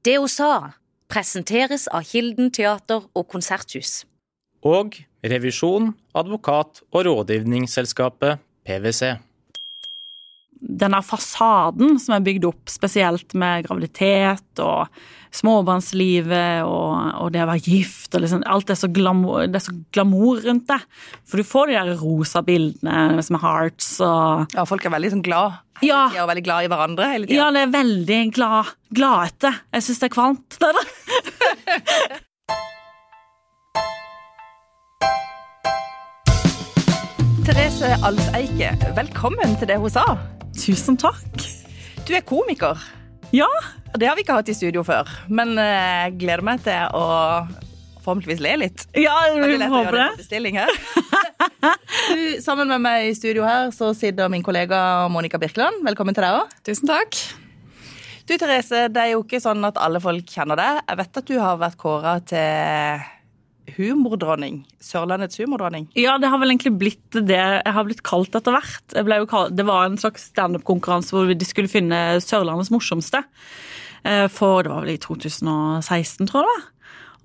Det hun sa, presenteres av Kilden teater og konserthus. Og revisjon, advokat og rådgivningsselskapet PwC. denne fasaden som er bygd opp, spesielt med graviditet og småbarnslivet og, og det å være gift og liksom, Alt er så, glamour, det er så glamour rundt det. For du får de der rosa bildene som er hearts og Ja, folk er veldig sånn glad. Ja. De er veldig glad i hverandre hele tida. Ja, det er veldig glad, gladete. Jeg syns det er kvalmt. Det er det. Therese Alseike, velkommen til det hun sa. Tusen takk. Du er komiker. Ja. Det har vi ikke hatt i studio før, men eh, jeg gleder meg til å forhåpentligvis le litt. Ja, vi håper det. Du, sammen med meg i studio her så sitter min kollega Monica Birkeland. Velkommen til deg òg. Tusen takk. Du Therese, det er jo ikke sånn at alle folk kjenner deg. Jeg vet at du har vært kåra til humordronning. Sørlandets humordronning. Ja, det har vel egentlig blitt det jeg har blitt kalt etter hvert. Kalt, det var en slags standup-konkurranse hvor de skulle finne Sørlandets morsomste. Eh, For det var vel i 2016, tror jeg det var.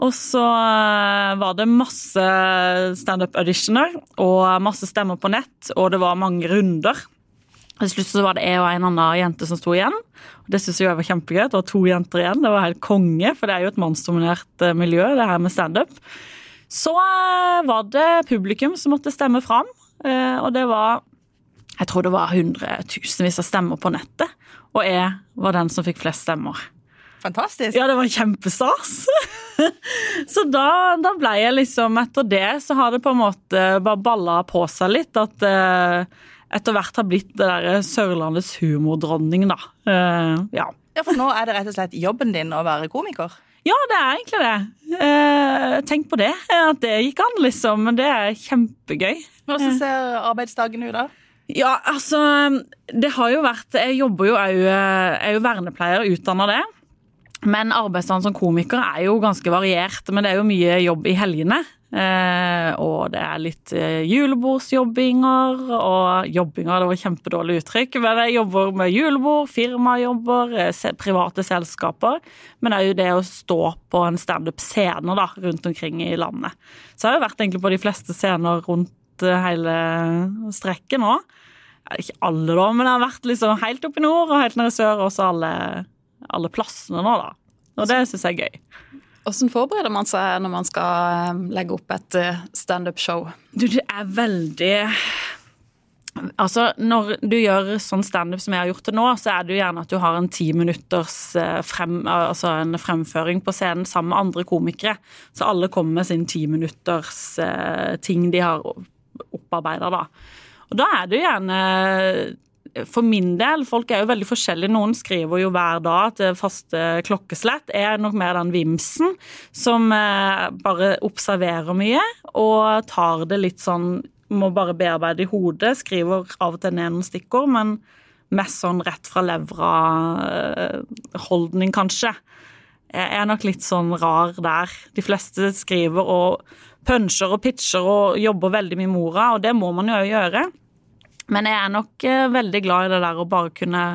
Og så eh, var det masse standup-auditioner og masse stemmer på nett, og det var mange runder. Til slutt så var det jeg og en annen jente som sto igjen. Det syns jeg var kjempegøy. Det var to jenter igjen. Det var helt konge, for det er jo et mannsdominert eh, miljø, det her med standup. Så eh, var det publikum som måtte stemme fram, eh, og det var Jeg tror det var hundretusenvis av stemmer på nettet, og jeg var den som fikk flest stemmer. Fantastisk. Ja, det var kjempestas. så da, da ble jeg liksom Etter det så har det på en måte bare balla på seg litt. At eh, etter hvert har blitt det derre Sørlandets humordronning, da. Eh, ja. Ja, For nå er det rett og slett jobben din å være komiker. Ja, det er egentlig det. Eh, tenk på det. At det gikk an, liksom. Men det er kjempegøy. Hvordan ser arbeidsdagen ut da? Ja, altså Det har jo vært Jeg jobber jo òg Jeg er jo vernepleier, utdanna det. Men arbeidsdagen som komiker er jo ganske variert. Men det er jo mye jobb i helgene. Eh, og det er litt eh, julebordsjobbinger og jobbinger, det var kjempedårlig uttrykk. Men jeg jobber med julebord, firmajobber, eh, private selskaper. Men jo det å stå på en standup-scene da, rundt omkring i landet. Så jeg har jo vært egentlig på de fleste scener rundt hele strekket nå. Ikke alle, da, men jeg har vært liksom helt oppe i nord og helt nede i sør, og så alle, alle plassene nå, da. Og det syns jeg er gøy. Hvordan forbereder man seg når man skal eh, legge opp et eh, standup-show? Du, det er veldig Altså, når du gjør sånn standup som jeg har gjort det nå, så er det jo gjerne at du har en ti minutters eh, frem, altså en fremføring på scenen sammen med andre komikere. Så alle kommer med sin ti minutters ting de har opparbeida, da. Og da er det jo gjerne for min del, folk er jo veldig forskjellige. Noen skriver jo hver dag at faste klokkeslett er nok mer den vimsen som eh, bare observerer mye og tar det litt sånn Må bare bearbeide i hodet. Skriver av og til ned noen stikkord, men mest sånn rett fra levra-holdning, kanskje. Jeg er nok litt sånn rar der. De fleste skriver og puncher og pitcher og jobber veldig mye mora, og det må man jo gjøre. Men jeg er nok eh, veldig glad i det der å bare kunne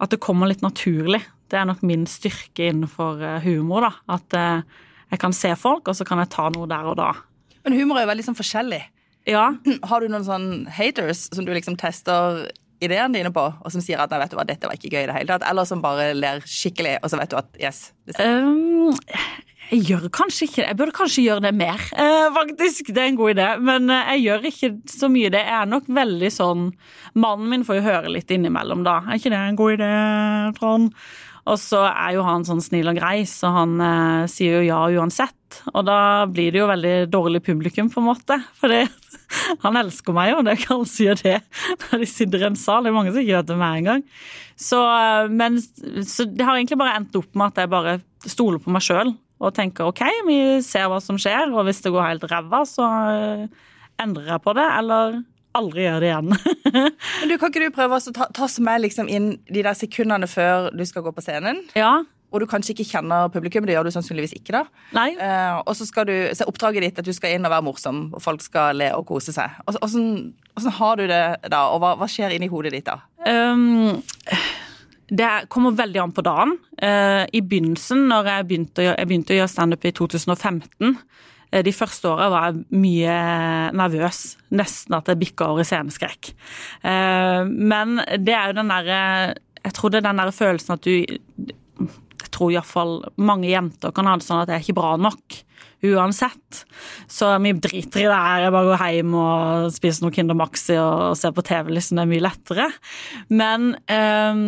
At det kommer litt naturlig. Det er nok min styrke innenfor eh, humor, da. At eh, jeg kan se folk, og så kan jeg ta noe der og da. Men humor er jo veldig sånn forskjellig. Ja. Har du noen sånn haters som du liksom tester ideene dine på, og som sier at nei, vet du hva, dette var ikke gøy i det hele tatt, eller som bare ler skikkelig, og så vet du at yes. Det. Um, jeg gjør kanskje ikke det. Jeg burde kanskje gjøre det mer, eh, faktisk. Det er en god idé. Men eh, jeg gjør ikke så mye det. Jeg er nok veldig sånn Mannen min får jo høre litt innimellom, da. Er ikke det en god idé, Trond? Og så er jo han sånn snill og grei, så han eh, sier jo ja uansett. Og da blir det jo veldig dårlig publikum, på en måte. For han elsker meg jo, det ikke alle som det når de sitter i en sal. Det er mange som ikke vet det med en gang. Så, eh, men, så det har egentlig bare endt opp med at jeg bare stoler på meg sjøl og tenker OK, vi ser hva som skjer, og hvis det går helt ræva, så eh, endrer jeg på det, eller aldri gjør det igjen. Men du, Kan ikke du prøve å ta, ta oss med liksom inn de der sekundene før du skal gå på scenen? ja. Og du kanskje ikke kjenner publikum, det gjør du sannsynligvis ikke da. Nei. Eh, og så skal du, så er oppdraget ditt at du skal inn og være morsom, og folk skal le og kose seg. Åssen åssen har du det da, og hva, hva skjer inni hodet ditt da? Um, det kommer veldig an på dagen. Eh, I begynnelsen, når jeg begynte, å gjøre- jeg begynte å gjøre standup i 2015 eh, De første åra var jeg mye nervøs. Nesten at jeg bikka over i sceneskrekk. Eh, Men det er jo den derre Jeg tror det er den der følelsen at du Jeg tror iallfall mange jenter kan ha det sånn at jeg er ikke bra nok. Uansett. Så vi driter i det her. Jeg bare går hjem og spiser noe Kinder Maxi og ser på TV. liksom Det er mye lettere. Men um,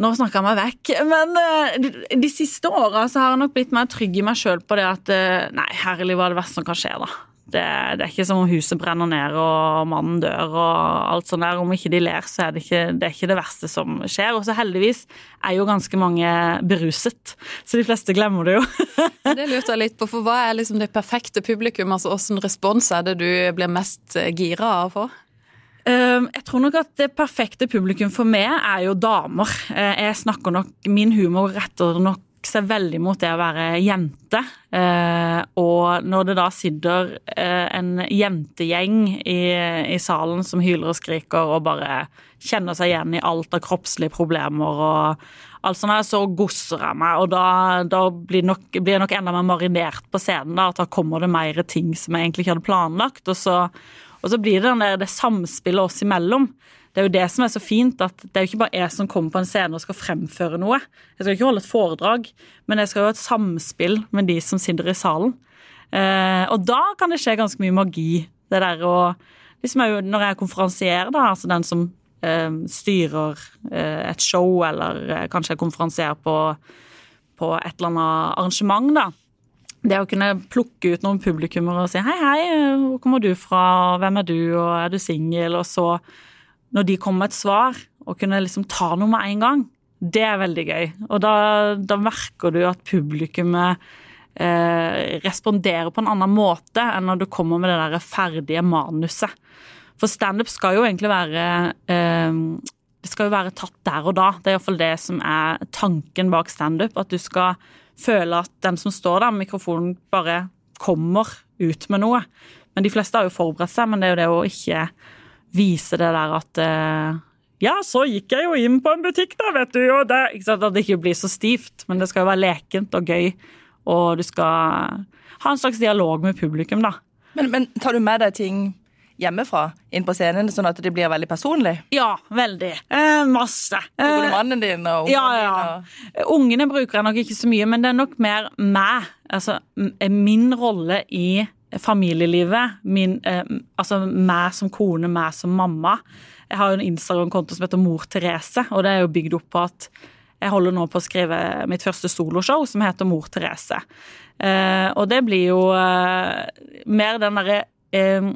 nå snakker jeg meg vekk. Men uh, de, siste åra har jeg nok blitt mer trygg i meg sjøl på det at uh, Nei, herlig, hva er det verste som kan skje, da? Det, det er ikke som om huset brenner ned og mannen dør og alt sånt der. Om ikke de ler, så er det ikke det, er ikke det verste som skjer. Og så heldigvis er jo ganske mange beruset, så de fleste glemmer det jo. Det lurte jeg litt på, for hva er liksom det perfekte publikum? Altså Hvilken respons er det du blir mest eh, gira av å få? Um, Jeg tror nok at det perfekte publikum for meg er jo damer. Eh, Jeg snakker nok, Min humor retter nok seg veldig mot det å være jente. Eh, Og når det da sitter eh, en jentegjeng i, i salen som hyler og skriker og bare kjenner seg igjen i alt av kroppslige problemer og alt sånt, så gosser jeg meg. Og da, da blir, nok, blir jeg nok enda mer marinert på scenen. da, At da kommer det mer ting som jeg egentlig ikke hadde planlagt. og så og så blir det den der, det samspillet oss imellom. Det er jo det som er så fint, at det er jo ikke bare jeg som kommer på en scene og skal fremføre noe. Jeg skal ikke holde et foredrag, men jeg skal jo ha et samspill med de som sitter i salen. Eh, og da kan det skje ganske mye magi. Det der å liksom jeg, Når jeg konferansierer, da, altså den som eh, styrer eh, et show, eller kanskje jeg konferansierer på, på et eller annet arrangement, da det å kunne plukke ut noen publikummere og si hei, hei, hvor kommer du fra, hvem er du, og er du singel, og så, når de kommer med et svar, og kunne liksom ta noe med en gang, det er veldig gøy. Og da, da merker du at publikummet eh, responderer på en annen måte enn når du kommer med det der ferdige manuset. For standup skal jo egentlig være eh, Det skal jo være tatt der og da. Det er iallfall det som er tanken bak standup. At du skal føle at den som står der med mikrofonen, bare kommer ut med noe. Men de fleste har jo forberedt seg, men det er jo det å ikke vise det der at eh, Ja, så gikk jeg jo inn på en butikk, da, vet du, og det ikke sant, At det ikke blir så stivt, men det skal jo være lekent og gøy, og du skal ha en slags dialog med publikum, da. Men, men tar du med deg ting hjemmefra inn på scenen, sånn at det blir veldig personlig? Ja, veldig. Eh, masse. Eh, mannen din og ungene Ja, dine? Og... Ungene bruker jeg nok ikke så mye, men det er nok mer meg. Altså min rolle i familielivet. Min, eh, altså meg som kone, meg som mamma. Jeg har jo en Instagram-konto som heter Mor Therese, og det er jo bygd opp på at jeg holder nå på å skrive mitt første soloshow som heter Mor Therese. Eh, og det blir jo eh, mer den derre eh,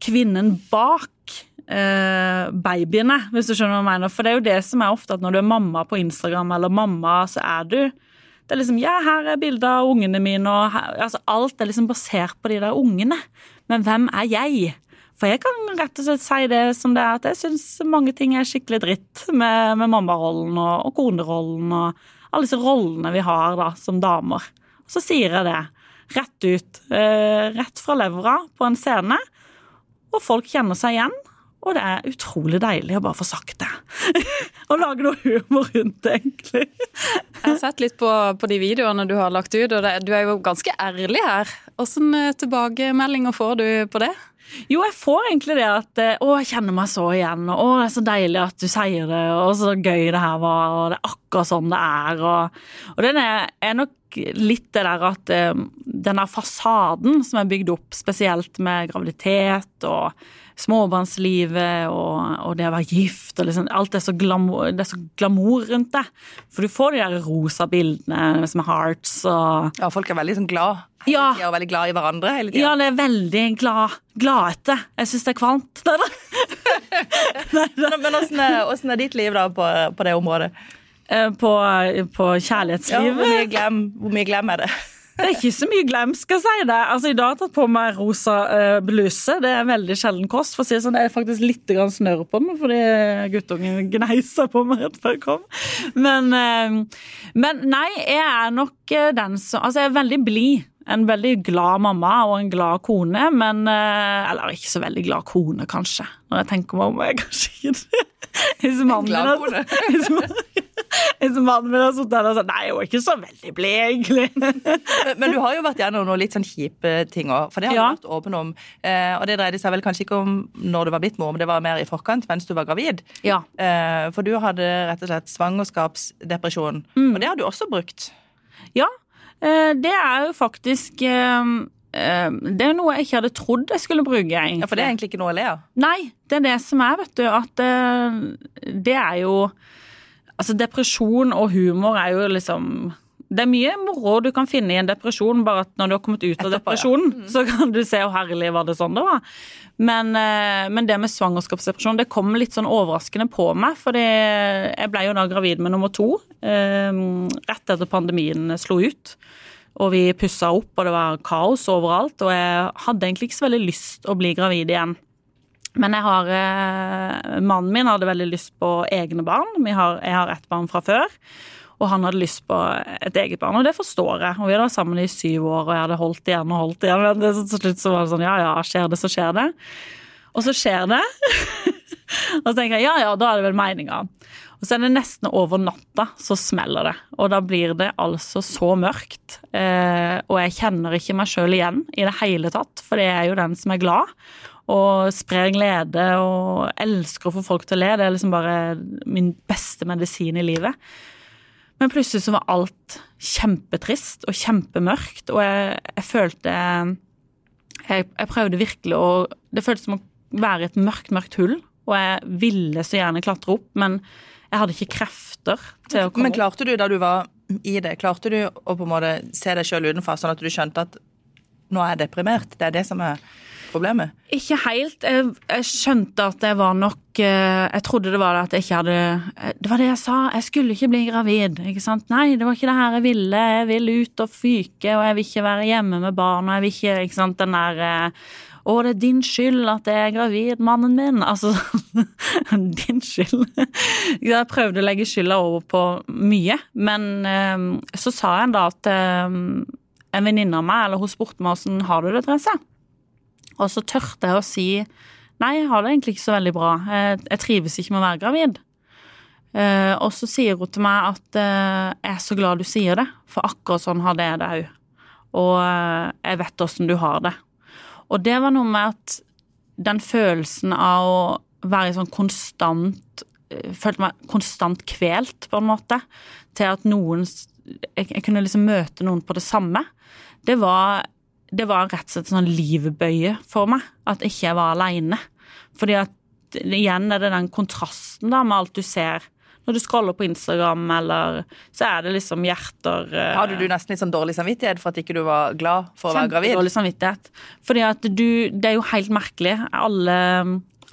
kvinnen bak eh, babyene, hvis du skjønner hva jeg mener. For det er jo det som er ofte at når du er mamma på Instagram, eller mamma, så er du Det er liksom Ja, her er bilder av ungene mine, og her, altså alt er liksom basert på de der ungene. Men hvem er jeg? For jeg kan rett og slett si det som det er, at jeg syns mange ting er skikkelig dritt med, med mammarollen og, og konerollen og alle disse rollene vi har da som damer. Og så sier jeg det rett ut, eh, rett fra levra på en scene, og folk kjenner seg igjen. Og det er utrolig deilig å bare få sagt det. og lage noe humor rundt det, egentlig. Jeg har sett litt på, på de videoene du har lagt ut, og det, du er jo ganske ærlig her. Hvordan tilbakemeldinger får du på det? Jo, jeg får egentlig det at eh, Å, jeg kjenner meg så igjen. Og å, det er så deilig at du sier det, og så gøy det her var, og det er akkurat sånn det er. Og, og den er, er nok litt det der at um, den der fasaden som er bygd opp, spesielt med graviditet og småbarnslivet og, og det å være gift og liksom, Alt er så, glamour, det er så glamour rundt det. For du får de der rosa bildene med hearts og Ja, folk er veldig sånn glad. Ja. De er veldig glad i hverandre hele tida. Ja, det er veldig glad, gladete. Jeg syns det er kvalmt. Nei da. Men, åssen er, er ditt liv da på, på det området? Eh, På, på Ja, kjærlighetslivet. hvor, mye glem, hvor mye glem er det? Det er ikke så mye glem, skal jeg si det. Altså, I dag har jeg tatt på meg rosa uh, bluse. Det er veldig sjelden kost. For å si det sånn, Det er faktisk litt snørr på den, fordi guttungen gneisa på meg rett før jeg kom. Men, uh, men nei, jeg er nok eh, den som Altså, jeg er veldig blid. en veldig glad mamma og en glad kone, men Eller ikke så veldig glad kone, kanskje. Når jeg tenker meg om, er jeg kanskje ikke det. Hvis mannen En glad kone. hvis- Hvis mannen min har sittet der og sagt nei, hun er ikke så veldig blid, egentlig. Men, men du har jo vært gjennom noen litt sånn kjipe ting òg, for det har Ja. du vært åpen om. Eh, og det dreide seg vel kanskje ikke om når du var blitt mor, men det var mer i forkant mens du var gravid. Ja. Eh, for du hadde rett og slett svangerskapsdepresjon, Mm. og det har du også brukt. Ja, eh, det er jo faktisk eh, eh, Det er noe jeg ikke hadde trodd jeg skulle bruke, egentlig. Ja, For det er egentlig ikke noe å le av. Nei, det er det som er, vet du, at eh, det er jo Altså, depresjon og humor er jo liksom det er mye moro du kan finne i en depresjon, bare at når du har kommet ut av Etterpå, ja. depresjonen, så kan du se hvor herlig var det sånn det var. Men, eh, men det med svangerskapsdepresjon det kom litt sånn overraskende på meg. For jeg ble jo da gravid med nummer to eh, rett etter pandemien slo ut. Og vi pussa opp, og det var kaos overalt. Og jeg hadde egentlig ikke så veldig lyst å bli gravid igjen. Men jeg har, eh, mannen min hadde veldig lyst på egne barn. Har, jeg har ett barn fra før. Og han hadde lyst på et eget barn, og det forstår jeg. Og vi hadde vært sammen i syv år, og jeg hadde holdt igjen og holdt igjen. Men til slutt så var det sånn, ja ja, skjer det, så skjer det. Og så skjer det. og så tenker jeg ja ja, da er det vel meninga. Og så er det nesten over natta så smeller det. Og da blir det altså så mørkt. Eh, og jeg kjenner ikke meg sjøl igjen i det hele tatt, for det er jo den som er glad. Og sprer glede og elsker å få folk til å le. Det er liksom bare min beste medisin i livet. Men plutselig så var alt kjempetrist og kjempemørkt, og jeg, jeg følte jeg, jeg prøvde virkelig å Det føltes som å være i et mørkt, mørkt hull, og jeg ville så gjerne klatre opp, men jeg hadde ikke krefter til å komme Men klarte du da du var i det, klarte du å på en måte se deg sjøl utenfra, sånn at du skjønte at nå er jeg deprimert? Det er det som er problemet? Ikke helt. Jeg, jeg skjønte at det var nok eh, Jeg trodde det var det at jeg ikke hadde eh, Det var det jeg sa. Jeg skulle ikke bli gravid. ikke sant? Nei, det var ikke det her jeg ville. Jeg vil ut og fyke, og jeg vil ikke være hjemme med barn. og jeg vil ikke, ikke sant, den der eh, å, det er din skyld at jeg er gravid, mannen min. Altså, din skyld. Jeg prøvde å legge skylda over på mye, men så sa jeg da at en venninne av meg, eller hun spurte meg åssen har du det, Therese? Og så tørte jeg å si nei, jeg har det egentlig ikke så veldig bra. Jeg, jeg trives ikke med å være gravid. Uh, og så sier hun til meg at uh, jeg er så glad du sier det, for akkurat sånn hadde jeg det òg. Og uh, jeg vet åssen du har det. Og det var noe med at den følelsen av å være sånn konstant Følte meg konstant kvelt, på en måte, til at noen Jeg, jeg kunne liksom møte noen på det samme. Det var det var rett og slett en sånn livbøye for meg, at ikke jeg var aleine. Fordi at igjen er det den kontrasten da med alt du ser. Når du scroller på Instagram, eller så er det liksom hjerter eh, Hadde du nesten litt sånn dårlig samvittighet for at ikke du var glad for å være gravid? Kjempedårlig samvittighet. Fordi at du Det er jo helt merkelig. Alle,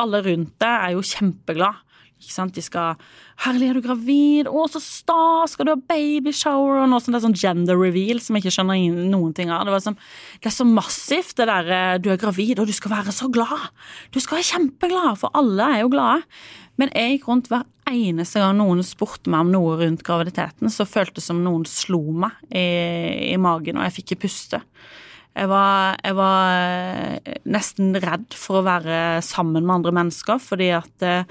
alle rundt deg er jo kjempeglad. De skal 'Herlig, er du gravid? Å, så stas! Skal du ha babyshower?' Og noe sånt. Det er sånn gender reveal som jeg ikke skjønner noen ting av. Det, var sånn, det er så massivt, det der 'du er gravid, og du skal være så glad'. Du skal være kjempeglad, for alle er jo glade. Men jeg gikk rundt hver eneste gang noen spurte meg om noe rundt graviditeten, så føltes det som noen slo meg i, i magen, og jeg fikk ikke puste. Jeg var, jeg var eh, nesten redd for å være sammen med andre mennesker, fordi at eh,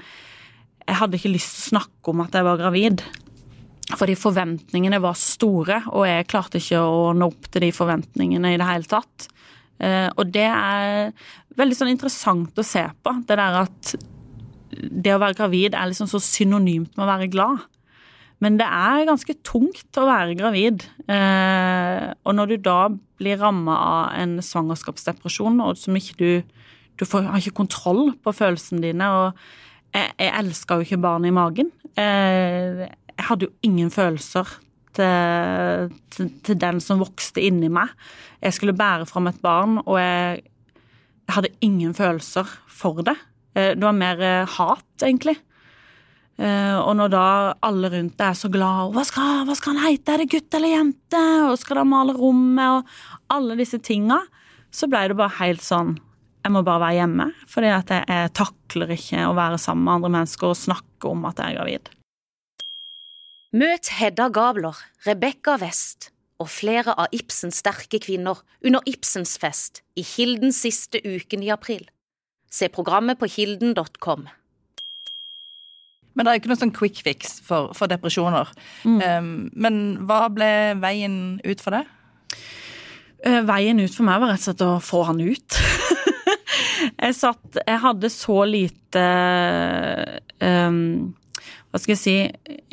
jeg hadde ikke lyst til å snakke om at jeg var gravid. Fordi forventningene var store, og jeg klarte ikke å nå opp til de forventningene i det hele tatt. Eh, Og det er veldig sånn interessant å se på, det der at det å være gravid er liksom så synonymt med å være glad. Men det er ganske tungt å være gravid. Eh, og når du da blir ramma av en svangerskapsdepresjon, og som ikke du Du har ikke kontroll på følelsene dine. Og jeg, jeg elska jo ikke barnet i magen. Eh, jeg hadde jo ingen følelser til, til, til den som vokste inni meg. Jeg skulle bære fram et barn, og jeg, jeg hadde ingen følelser for det. Eh, Det var mer eh, hat, egentlig. Og når da alle rundt deg er så glad og hva skal, hva skal han heite, er det gutt eller jente, og skal de male rommet, og alle disse tinga, så ble det bare helt sånn Jeg må bare være hjemme, fordi at jeg, jeg takler ikke å være sammen med andre mennesker og snakke om at jeg er gravid. Møt Hedda Gabler, Rebekka West og flere av Ibsens sterke kvinner under Ibsens fest i Kildens siste uken i april. Se programmet på kilden.com. Men det er ikke noe sånn quick fix for, for depresjoner. Um, men hva ble veien ut for det? Eh, Veien ut for meg var rett og slett å få han ut. jeg satt Jeg hadde så lite um, Hva skal jeg si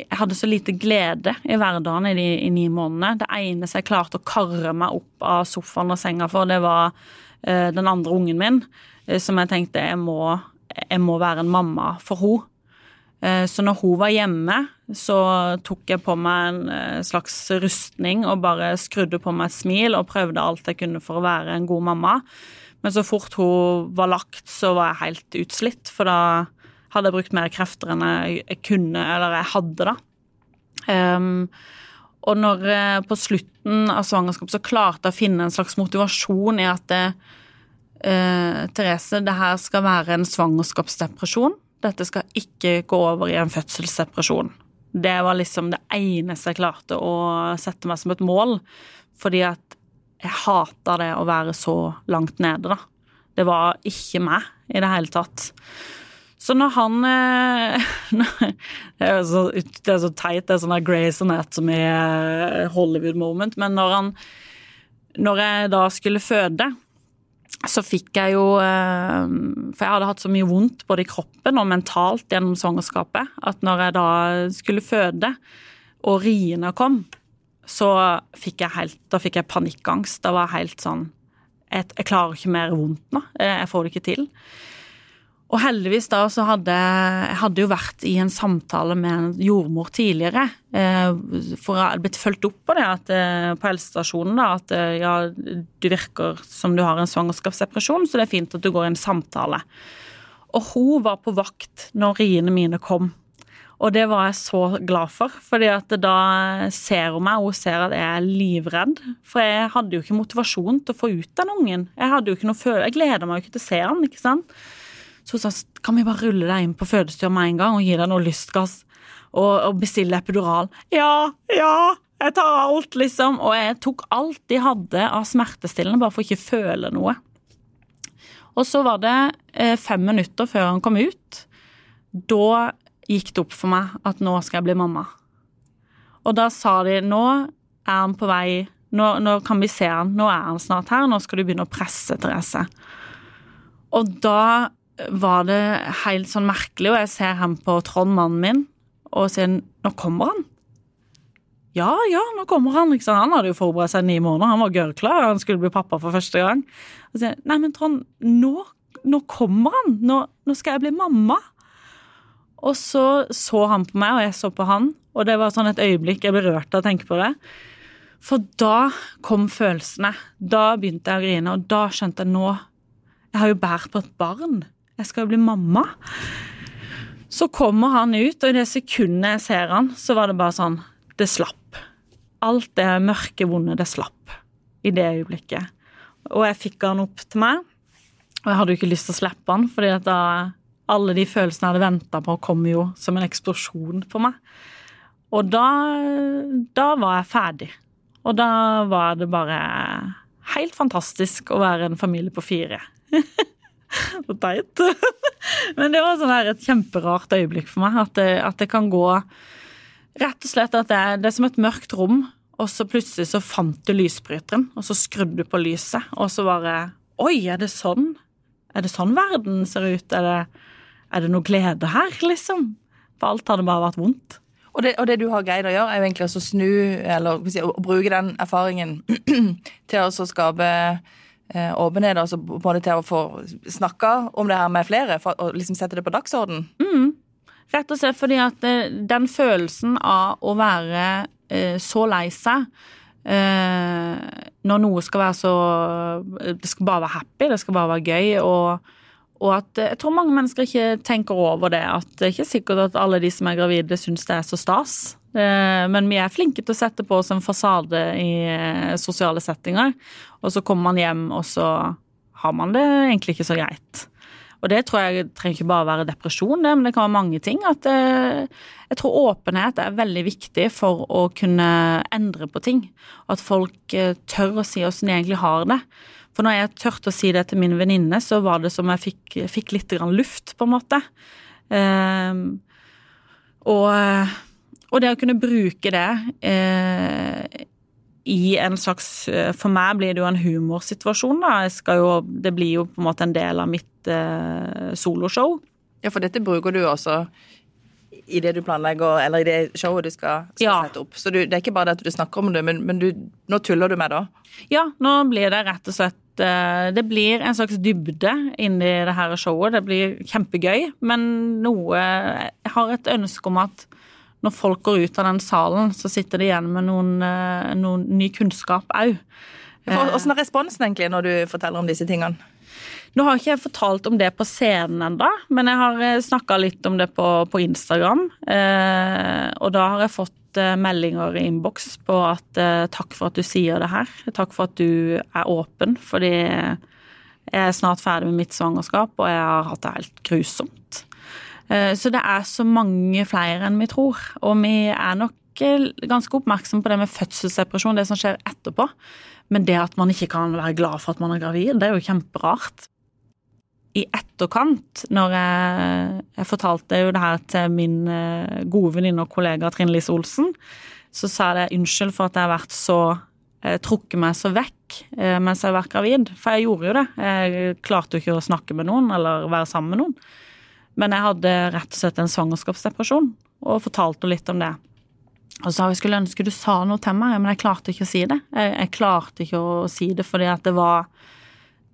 Jeg hadde så lite glede i hverdagen i de i ni månedene. Det eneste jeg klarte å karre meg opp av sofaen og senga for, det var uh, den andre ungen min, uh, som jeg tenkte jeg må, jeg må være en mamma for henne. Uh, Så når hun var hjemme, så tok jeg på meg en eh, slags rustning og bare skrudde på meg et smil og prøvde alt jeg kunne for å være en god mamma. Men så fort hun var lagt, så var jeg helt utslitt, for da hadde jeg brukt mer krefter enn jeg kunne, eller jeg hadde, da. Um, og når eh, på slutten av svangerskapet så klarte jeg å finne en slags motivasjon i at det, eh, Therese, det her skal være en svangerskapsdepresjon. Dette skal ikke gå over i en fødselsdepresjon. Det var liksom det eneste jeg klarte å sette meg som et mål. Fordi at jeg hata det å være så langt nede, da. Det var ikke meg i det hele tatt. Så når han eh, Det er så, det er så teit, det er sånn der Grace Anatomy eh, Hollywood-moment, men når han Når jeg da skulle føde, så fikk jeg jo eh, For jeg hadde hatt så mye vondt både i kroppen og mentalt gjennom svangerskapet at når jeg da skulle føde, og riene kom, så fikk jeg helt Da fikk jeg panikkangst. Da var helt sånn jeg, jeg klarer ikke mer vondt nå. Jeg jeg får det ikke til. Og heldigvis da så hadde jeg hadde jo vært i en samtale med en jordmor tidligere. eh, For jeg hadde blitt fulgt opp på det at, eh, på helsestasjonen. da, At eh, ja, du virker som du har en svangerskapsdepresjon, så det er fint at du går i en samtale. Og hun var på vakt når riene mine kom. Og det var jeg så glad for, fordi at da ser hun meg, og hun ser at jeg er livredd. For jeg hadde jo ikke motivasjon til å få ut den ungen. Jeg hadde jo ikke noe følelse, jeg gleder meg jo ikke til å se han, ikke sant. Så hun sa kan vi bare rulle deg inn på fødestua med en gang og gi deg noe lystgass og, og bestille epidural. Ja, ja, jeg tar alt, liksom. Og jeg tok alt de hadde av smertestillende bare for ikke føle noe. Og så var det eh, fem minutter før han kom ut. Da gikk det opp for meg at nå skal jeg bli mamma. Og da sa de nå er han på vei, nå, nå kan vi se han, nå er han snart her, nå skal du begynne å presse Therese. Og da var det helt sånn merkelig, og jeg ser ham på Trond, mannen min, og sier nå kommer han. Ja, ja, nå kommer han. Liksom. Han hadde jo forberedt seg ni måneder, han var gørrklar, han skulle bli pappa for første gang. Og sier nei, men Trond, nå, nå kommer han. Nå, nå skal jeg bli mamma. Og så så han på meg, og jeg så på han, og det var sånn et øyeblikk jeg ble rørt av å tenke på det. For da kom følelsene. Da begynte jeg å grine, og da skjønte jeg nå Jeg har jo båret på et barn. Jeg skal jo bli mamma. Så kommer han ut, og i det sekundet jeg ser han, så var det bare sånn Det slapp. Alt det mørke, vonde, det slapp i det øyeblikket. Og jeg fikk han opp til meg, og jeg hadde jo ikke lyst til å slippe han, fordi at da alle de følelsene jeg hadde venta på, kom jo som en eksplosjon på meg. Og da, da var jeg ferdig. Og da var det bare helt fantastisk å være en familie på fire. Så teit. Men det var sånn et kjemperart øyeblikk for meg. At det, at det kan gå Rett og slett at det, det er som et mørkt rom, og så plutselig så fant du lysbryteren, og så skrudde du på lyset, og så bare Oi, er det sånn? Er det sånn verden ser ut? Er det, er det noe glede her, liksom? For alt hadde bare vært vondt. Og det, og det du har greid å gjøre, er jo egentlig å snu, eller si, å bruke den erfaringen til å så skape eh, åpenhet, altså både til å få snakka om det her med flere, for og liksom sette det på dagsorden. Rett og slett fordi at eh, den følelsen av å være eh, så lei seg eh, når noe skal være så Det skal bare være happy, det skal bare være gøy. Og, og at eh, jeg tror mange mennesker ikke tenker over det. At det er ikke sikkert at alle de som er gravide, syns det er så stas. Eh, Men vi er flinke til å sette på oss en fasade i eh, sosiale settinger. Og så kommer man hjem, og så har man det egentlig ikke så greit. Og det tror jeg trenger ikke bare være depresjon, det, men det kan være mange ting. At jeg tror åpenhet er veldig viktig for å kunne endre på ting. At folk tør å si åssen de egentlig har det. For når jeg turte å si det til min venninne, så var det som jeg fikk, fikk litt grann luft, på en måte. Eh, og, og, det å kunne bruke det eh, i en slags For meg blir det jo en humorsituasjon, da. Jo, det blir jo på en måte en del av mitt eh, soloshow. Ja, for dette bruker du også i det du planlegger, eller i det showet du skal, skal ja. sette opp. Så du, det er ikke bare det at du snakker om det, men, men du, nå tuller du med det òg? Ja, nå blir det rett og slett eh, det blir en slags dybde inni det her showet. Det blir kjempegøy, men noe Jeg har et ønske om at når folk går ut av den salen, så sitter de igjen med noen, eh, noen ny kunnskap òg. Hvordan er responsen egentlig når du forteller om disse tingene? Nå har ikke jeg fortalt om det på scenen ennå, men jeg har eh, snakka litt om det på, på Instagram. Eh, og da har jeg fått eh, meldinger i innboks på at eh, takk for at du sier det her. Takk for at du er åpen, fordi jeg er snart ferdig med mitt svangerskap, og jeg har hatt det helt grusomt. Eh, så det er så mange flere enn vi tror. Og vi er nok eh, ganske oppmerksom på det med fødselsdepresjon, det som skjer etterpå. Men det at man ikke kan være glad for at man er gravid, det er jo kjemperart. I etterkant, når jeg, jeg fortalte jo det her til min eh, gode venninne og kollega Trine Lise Olsen, så sa jeg unnskyld for at jeg har vært så trukket meg så vekk mens jeg har vært gravid. For jeg gjorde jo det. Jeg klarte jo ikke å snakke med noen eller være sammen med noen. Men jeg hadde rett og slett en svangerskapsdepresjon, og fortalte litt om det. Og sa jeg skulle ønske du sa noe til meg, men jeg klarte ikke å si det. Jeg, jeg klarte ikke å si det fordi at det var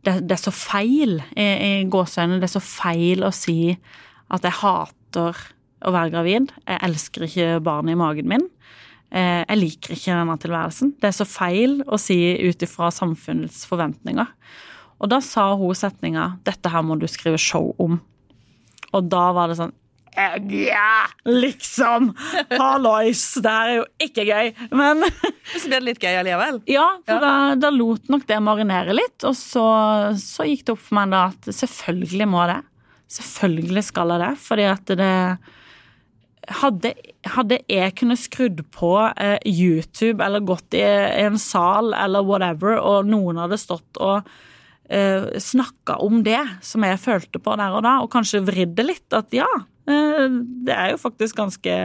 Det, det er så feil i, i gåseøynene. Det er så feil å si at jeg hater å være gravid. Jeg elsker ikke barnet i magen min. Eh, jeg liker ikke denne tilværelsen. Det er så feil å si ut ifra samfunnets forventninger. Og da sa hun setninga 'Dette her må du skrive show om'. Og da var det sånn ja, liksom! Hallois! Det her er jo ikke gøy, men Så ble det litt gøy allikevel? Ja, for ja. Da, da, lot nok det marinere litt. Og så, så, gikk det opp for meg da at selvfølgelig må det. Selvfølgelig skal jeg det, fordi at det hadde, hadde jeg kunnet skrudd på eh, YouTube eller gått i, i en sal eller whatever, og noen hadde stått og eh, snakka om det som jeg følte på der og da, og kanskje vridd det litt. At ja, det er jo faktisk ganske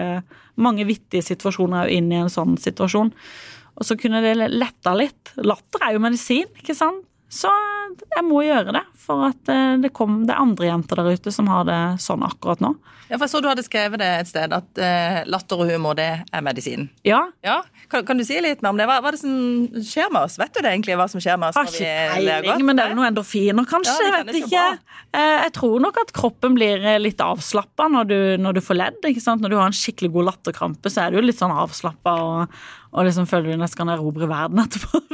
mange vittige situasjoner inn i en sånn situasjon. Og så kunne det letta litt. Latter er jo medisin, ikke sant? Så jeg må gjøre det, for at eh, det, kom, det er andre jenter der ute som har det sånn akkurat nå. Ja, for Jeg så du hadde skrevet det et sted, at uh, latter og humor, det er medisin. Ja. ja. Kan, kan, du si litt mer om det? Hva, hva er det som skjer med oss? Vet du det egentlig, hva som skjer med oss? Har ikke peiling, men det er noen endorfiner, kanskje. Ja, vet ikke. Uh, jeg tror nok at kroppen blir litt avslappa når, når, du får ledd. ikke sant? Når du har en skikkelig god latterkrampe, så er du litt sånn avslappa og, og liksom føler du nesten kan erobre verden etterpå.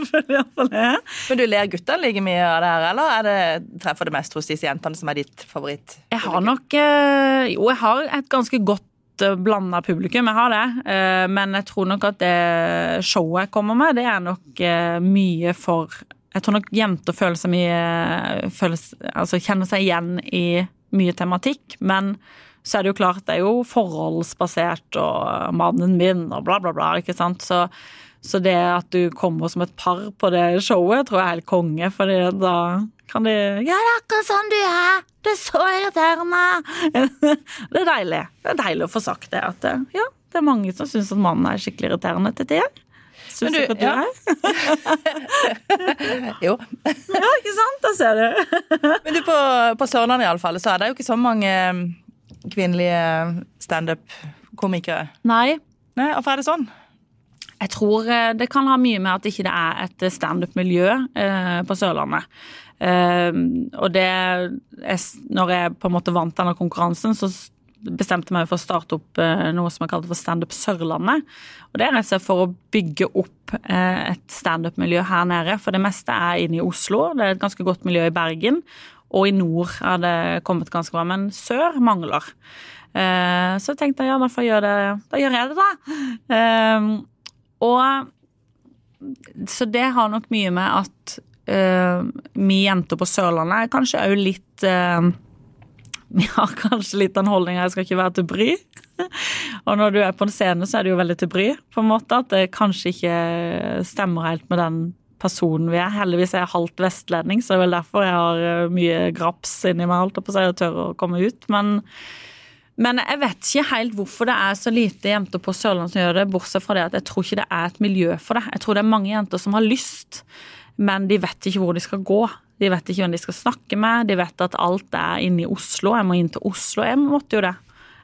Men du ler gutta like mye av det her, eller er det treffer det mest hos disse jentene som er ditt favoritt? Jeg har nok uh, Jo, jeg har et ganske godt eh, blanda publikum, jeg har det. Eh, men jeg tror nok at det showet jeg kommer med, det er nok eh, mye for Jeg tror nok jenter føler seg mye føler, Altså kjenner seg igjen i mye tematikk, men så er det jo klart, det er jo forholdsbasert og mannen min og bla, bla, bla, ikke sant. Så, så det at du kommer som et par på det showet, tror jeg er helt konge, for da kan de Ja, det er akkurat sånn du er! Du er så irriterende! det er deilig. Det er deilig å få sagt det. At ja, det er mange som syns at mannen er skikkelig irriterende til tider. Syns du ikke at du er? jo. ja, ikke sant? Da ser du. Men du, på, på Sørlandet iallfall, så er det jo ikke så mange um, kvinnelige standup-komikere. Nei. Nei. Hvorfor er det sånn? Jeg tror eh, det kan ha mye med at det ikke er et standup-miljø eh, på Sørlandet. Og det Når jeg på en måte vant denne konkurransen, så bestemte jeg meg for å starte opp eh, noe som jeg kalte for Standup Sørlandet. Og det er rett og slett for å bygge opp eh, et standup-miljø her nede. For det meste er inne i Oslo. Det er et ganske godt miljø i Bergen. Og i nord har det kommet ganske bra, men sør mangler. Eh, så jeg tenkte ja, da får jeg gjøre det. Da gjør jeg det, da. Og så det har nok mye med at uh, vi jenter på Sørlandet er kanskje òg litt uh, vi har kanskje litt den holdninga jeg skal ikke være til bry. Og når du er på en scene, så er det jo veldig til bry, på en måte. At det kanskje ikke stemmer helt med den personen vi er. Heldigvis er jeg halvt vestlending, så det er vel derfor jeg har eh, mye graps inni meg, holdt jeg på å si, og tør å komme ut. Men, men jeg vet ikke helt hvorfor det er så lite jenter på Sørlandet som gjør det, bortsett fra det at jeg tror ikke det er et miljø for det. Jeg tror det er mange jenter som har lyst, men de vet ikke hvor de skal gå. De vet ikke hvem de skal snakke med, de vet at alt er inne i Oslo. Jeg må inn til Oslo. Jeg måtte jo det.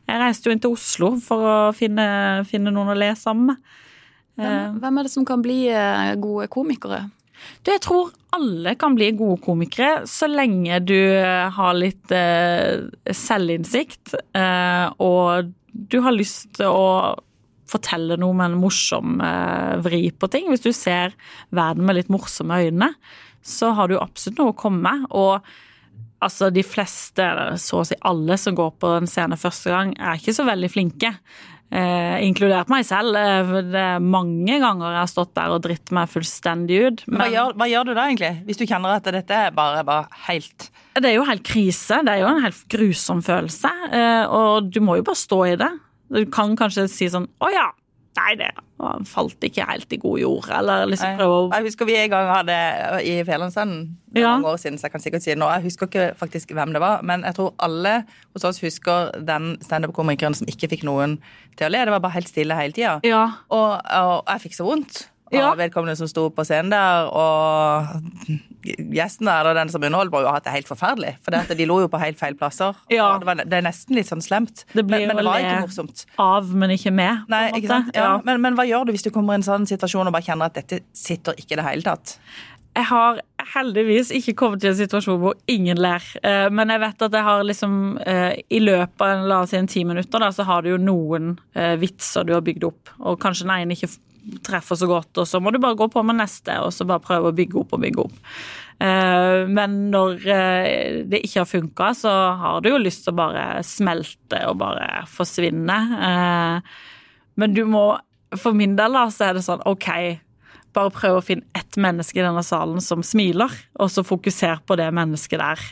Jeg reiste jo inn til Oslo for å finne, finne noen å le sammen med. Hvem, hvem er det som kan bli eh, gode komikere? Du, jeg tror alle kan bli gode komikere, så lenge du eh, har litt eh, selvinnsikt, eh, og du har lyst til å fortelle noe med en morsom eh, vri på ting. Hvis du ser verden med litt morsomme øyne, så har du absolutt noe å komme med. Og altså, de fleste, så å si alle som går på en scene første gang, er ikke så veldig flinke. Eh, inkludert meg selv. Eh, Det er mange ganger jeg har stått der og dritt meg fullstendig ut. Men hva gjør, hva gjør du da, egentlig? Hvis du kjenner at dette er bare, bare helt Det er jo helt krise. Det er jo en helt grusom følelse. eh, Og du må jo bare stå i det. Du kan kanskje si sånn Å ja. Nei, det falt ikke helt i god jord. Eller liksom prøve å Jeg husker vi en gang hadde i Fjellandsenden Ja. mange år siden, så jeg kan sikkert si det nå. Jeg husker ikke faktisk hvem det var, men jeg tror alle hos oss husker den standup-komikeren som ikke fikk noen til å le. Det var bare helt stille hele tida. Ja. Og, og jeg fikk så vondt av Ja. vedkommende som sto på scenen der, og gjesten der, den som underholdt, må jo ha hatt det helt forferdelig. For det de lo jo på helt feil plasser. Ja. Det, var, det er nesten litt sånn slemt. Det blir men, men det var ikke morsomt. Av, men ikke med. Nei, ikke sant? Ja. Men, men hva gjør du hvis du kommer i en sånn situasjon og bare kjenner at dette sitter ikke i det hele tatt? Jeg har heldigvis ikke kommet til en situasjon hvor ingen ler. Eh, Men jeg vet at jeg har liksom eh, I løpet av la oss si en ti minutter da, så har du jo noen eh, vitser du har bygd opp. Og kanskje den ene ikke treffer så godt, og så må du bare gå på med neste og så bare prøve å bygge opp og bygge opp. Eh, Men når eh, det ikke har funka, så har du jo lyst til å bare smelte og bare forsvinne. Eh, Men du må For min del da, så er det sånn OK, bare prøv å finne ett menneske i denne salen som smiler, og så fokuser på det mennesket der.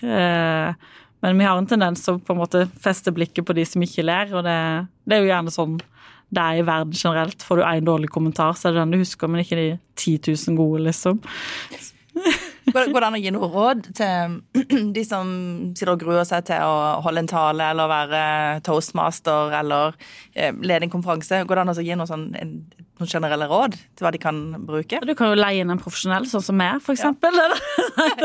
Men vi har en tendens til å på en måte feste blikket på de som ikke ler, og det, det er jo gjerne sånn det er i verden generelt. Får du én dårlig kommentar, så er det den du husker, men ikke de 10 000 gode, liksom. Går, det an å gi noe råd til de som sitter og gruer seg til å holde en tale eller være toastmaster eller eh, lede en konferanse? Går det an å gi noe sånn, noen generelle råd til hva de kan bruke? Du kan jo leie inn en profesjonell, sånn som meg, for eksempel.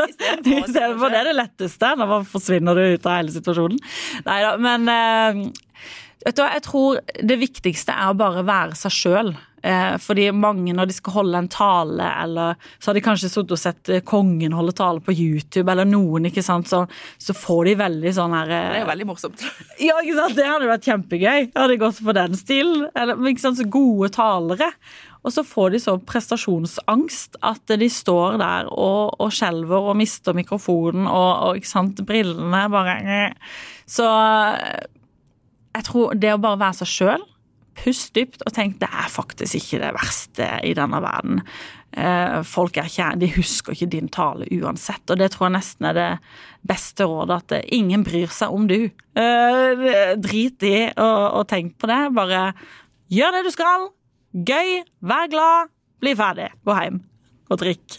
Istedenfor Istedenfor det er det letteste. Da forsvinner du ut av hele situasjonen. Nei da, men jeg tror det viktigste er å bare være seg sjøl. Eh, fordi mange, når de skal holde en tale, eller så har de kanskje sittet og sett eh, kongen holde tale på YouTube, eller noen, ikke sant, så, så får de veldig sånn her eh, Det er jo veldig morsomt. ja, ikke sant? Det hadde vært kjempegøy. Jeg hadde gått for den stilen. Eller, ikke sant? Så gode talere. Og så får de så prestasjonsangst at de står der og, og skjelver og mister mikrofonen og, og ikke sant, brillene bare. Så jeg tror det å bare være seg sjøl, pust dypt og tenk det er faktisk ikke det verste i denne verden. Eh, Folk er ikke, de husker ikke din tale uansett, og det tror jeg nesten er det beste rådet. At eh, ingen bryr seg om du. Eh, Drit i å tenke på det. Bare gjør det du skal. Gøy, vær glad, bli ferdig, gå hjem og drikk.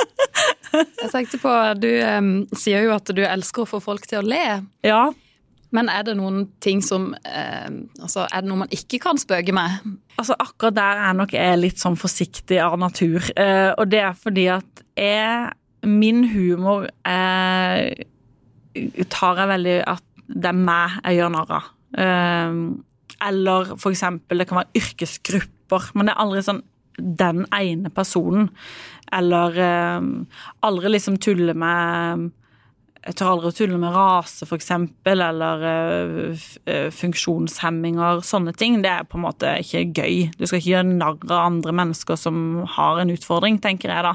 Jeg tenkte på, Du um, sier jo at du elsker å få folk til å le. Ja, Men er det noen ting som eh, altså Er det noe man ikke kan spøke med? Altså Akkurat der er nok jeg litt sånn forsiktig av natur. Eh, og det er fordi at jeg Min humor eh, tar jeg veldig at det er meg jeg gjør narr av. Eh, eller for eksempel, det kan være yrkesgrupper, men det er aldri sånn den ene personen. Eller eh, aldri liksom tulle med jeg tør aldri å tulle med rase, eksempel, eller eh, eh, funksjonshemminger, sånne ting. Det er på en måte ikke gøy. Du skal ikke gjøre narr av andre mennesker som har en utfordring, tenker jeg da.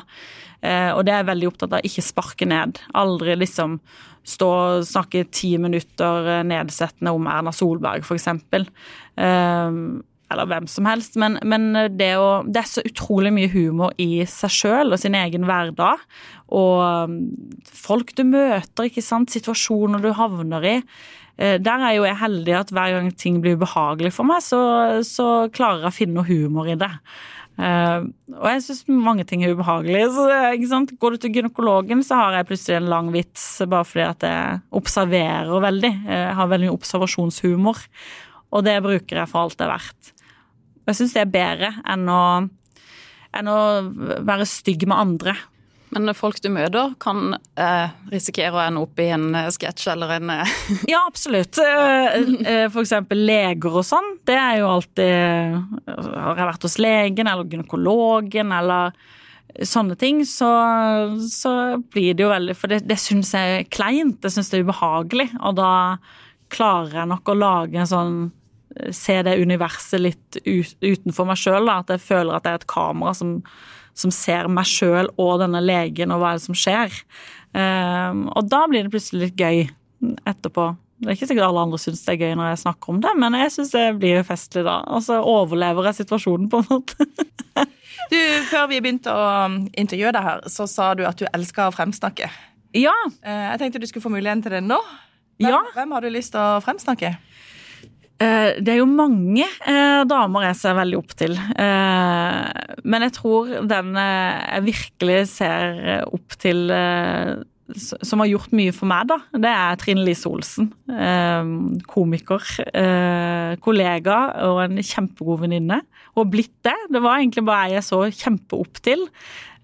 Eh, Og det er jeg veldig opptatt av, ikke sparke ned. Aldri liksom stå og snakke ti minutter nedsettende om Erna Solberg. Eh, eller hvem som helst, men, men det, å, det, er så utrolig mye humor i seg sjøl og sin egen hverdag. Og um, folk du møter, ikke sant, situasjoner du havner i. Eh, der er jo jeg heldig at hver gang ting blir ubehagelig for meg, så, så klarer jeg å finne noe humor i det. Uh, og jeg syns mange ting er ubehagelige. Ikke sant? Går du til gynekologen, så har jeg plutselig en lang vits bare fordi at jeg observerer veldig. Jeg har veldig mye observasjonshumor, og det bruker jeg for alt det er verdt. Og jeg syns det er bedre enn å, enn å være stygg med andre. Men folk du møter, kan eh, risikere å ende opp i en eh, sketsj eller en eh... Ja, absolutt. Eh, for eksempel leger og sånn. Det er jo alltid Har jeg vært hos legen eller gynekologen eller sånne ting, så, så blir det jo veldig For det, det syns jeg er kleint, det syns jeg er ubehagelig. Og da klarer jeg nok å lage en sånn Se det universet litt utenfor meg sjøl, at jeg føler at det er et kamera som som ser meg sjøl og denne legen, og hva er det som skjer. Um, og da blir det plutselig litt gøy etterpå. Det er ikke sikkert alle andre syns det er gøy når jeg snakker om det, men jeg syns det blir festlig da. Og så overlever jeg situasjonen, på en måte. du, Før vi begynte å intervjue deg her, så sa du at du elsker å fremsnakke. Ja. Eh, jeg tenkte du skulle få muligheten til det nå. Hvem, ja. hvem har du lyst til å fremsnakke? Eh, det er jo mange eh, damer jeg ser veldig opp til. Eh, men jeg tror den jeg virkelig ser opp til som har gjort mye for meg, da, det er Trine Lise Olsen. Komiker, kollega og en kjempegod venninne. Og blitt det. Det var egentlig bare jeg så kjempe opp til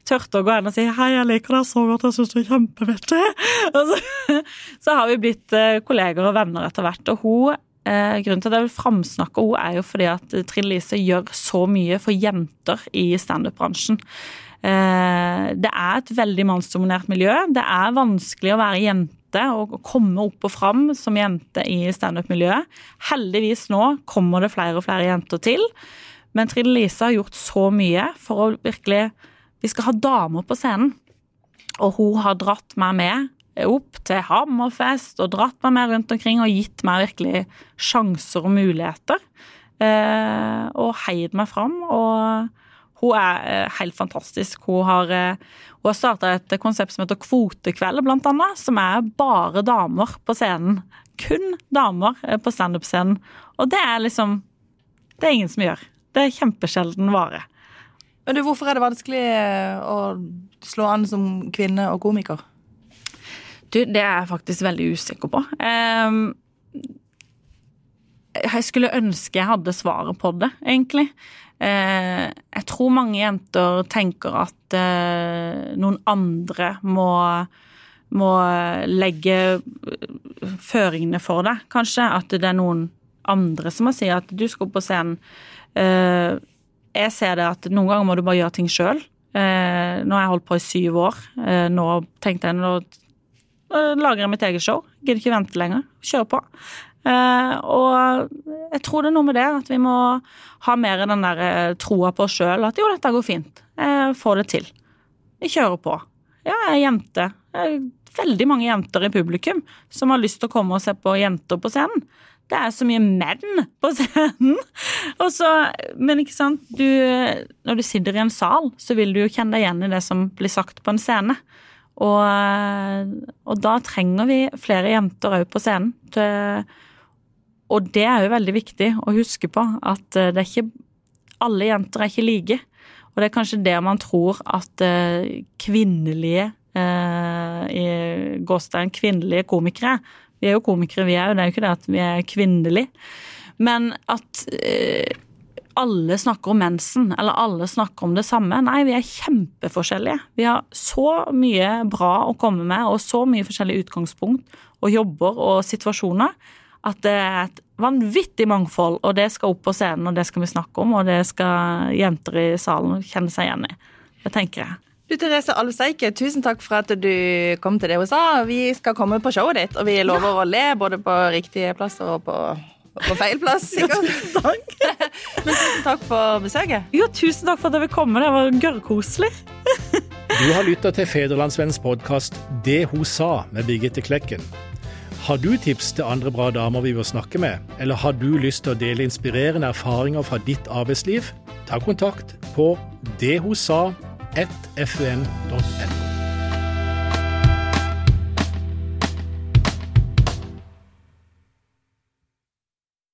tørte å gå inn og si 'hei, jeg liker deg så godt, jeg syns du er kjempevettig'. Så, så har vi blitt kolleger og venner etter hvert. Og hun grunnen til at jeg vil framsnakke henne, er jo fordi at Trine Lise gjør så mye for jenter i standup-bransjen. Eh, det er et veldig mannsdominert miljø. Det er vanskelig å være jente og komme opp og fram som jente i standup-miljøet. Heldigvis nå kommer det flere og flere jenter til. Men Trine Lise har gjort så mye for å virkelig Vi skal ha damer på scenen. Og hun har dratt meg med opp til Hammerfest og dratt meg med rundt omkring og gitt meg virkelig sjanser og muligheter. Eh, og heid meg fram. Og hun er eh, helt fantastisk. Hun har, eh, hun har starta et konsept som heter Kvotekveld, blant annet. Som er bare damer på scenen. Kun damer på standup-scenen. Og det er liksom Det er ingen som gjør. Det er kjempesjelden vare. Men du, Hvorfor er det vanskelig å slå an som kvinne og komiker? Du, det er jeg faktisk veldig usikker på. Um, jeg skulle ønske jeg hadde svaret på det, egentlig. Uh, jeg tror mange jenter tenker at uh, noen andre må, må legge føringene for deg, kanskje. At det er noen andre som må si at du skal opp på scenen. Uh, jeg ser det at noen ganger må du bare gjøre ting sjøl. nå har jeg holdt på i syv år. nå tenkte jeg nå lager jeg mitt eget show. Gidder ikke vente lenger. Kjør på. Uh, og jeg tror det er noe med det, at vi må ha mer den der uh, troa på oss sjøl. At jo, dette går fint. Jeg får det til. Vi kjører på. Ja, jeg er jente. Jeg er veldig mange jenter i publikum som har lyst til å komme og se på jenter på scenen. Det er så mye menn på scenen. Så, men ikke sant, du, når du sitter i en sal, så vil du jo kjenne deg igjen i det som blir sagt på en scene. Og, og da trenger vi flere jenter òg på scenen. Til, og det er jo veldig viktig å huske på, at det er ikke Alle jenter er ikke like. Og det er kanskje det man tror at eh, kvinnelige eh, gåstein kvinnelige komikere Vi er jo komikere, vi jo. Det er jo ikke det at vi er kvinnelige. Men at eh, alle snakker om mensen, eller alle snakker om det samme. Nei, vi er kjempeforskjellige. Vi har så mye bra å komme med, og så mye forskjellige utgangspunkt og jobber og situasjoner, at det er et vanvittig mangfold, og det skal opp på scenen, og det skal vi snakke om, og det skal jenter i salen kjenne seg igjen i. Det tenker jeg. Du Therese Alvseike, tusen takk for at du kom til det hun sa. Vi skal komme på showet ditt, og vi lover ja. å le både på riktige plasser og på på feil plass, sikkert. Tusen takk. Men tusen takk for besøket. Jo, tusen takk for at jeg vil komme. Det var gørrkoselig. du har lytta til Federlandsvennens podkast Det hun sa med Birgitte Klekken. Har du tips til andre bra damer vi bør snakke med, eller har du lyst til å dele inspirerende erfaringer fra ditt arbeidsliv? Ta kontakt på dethosa1fun.no.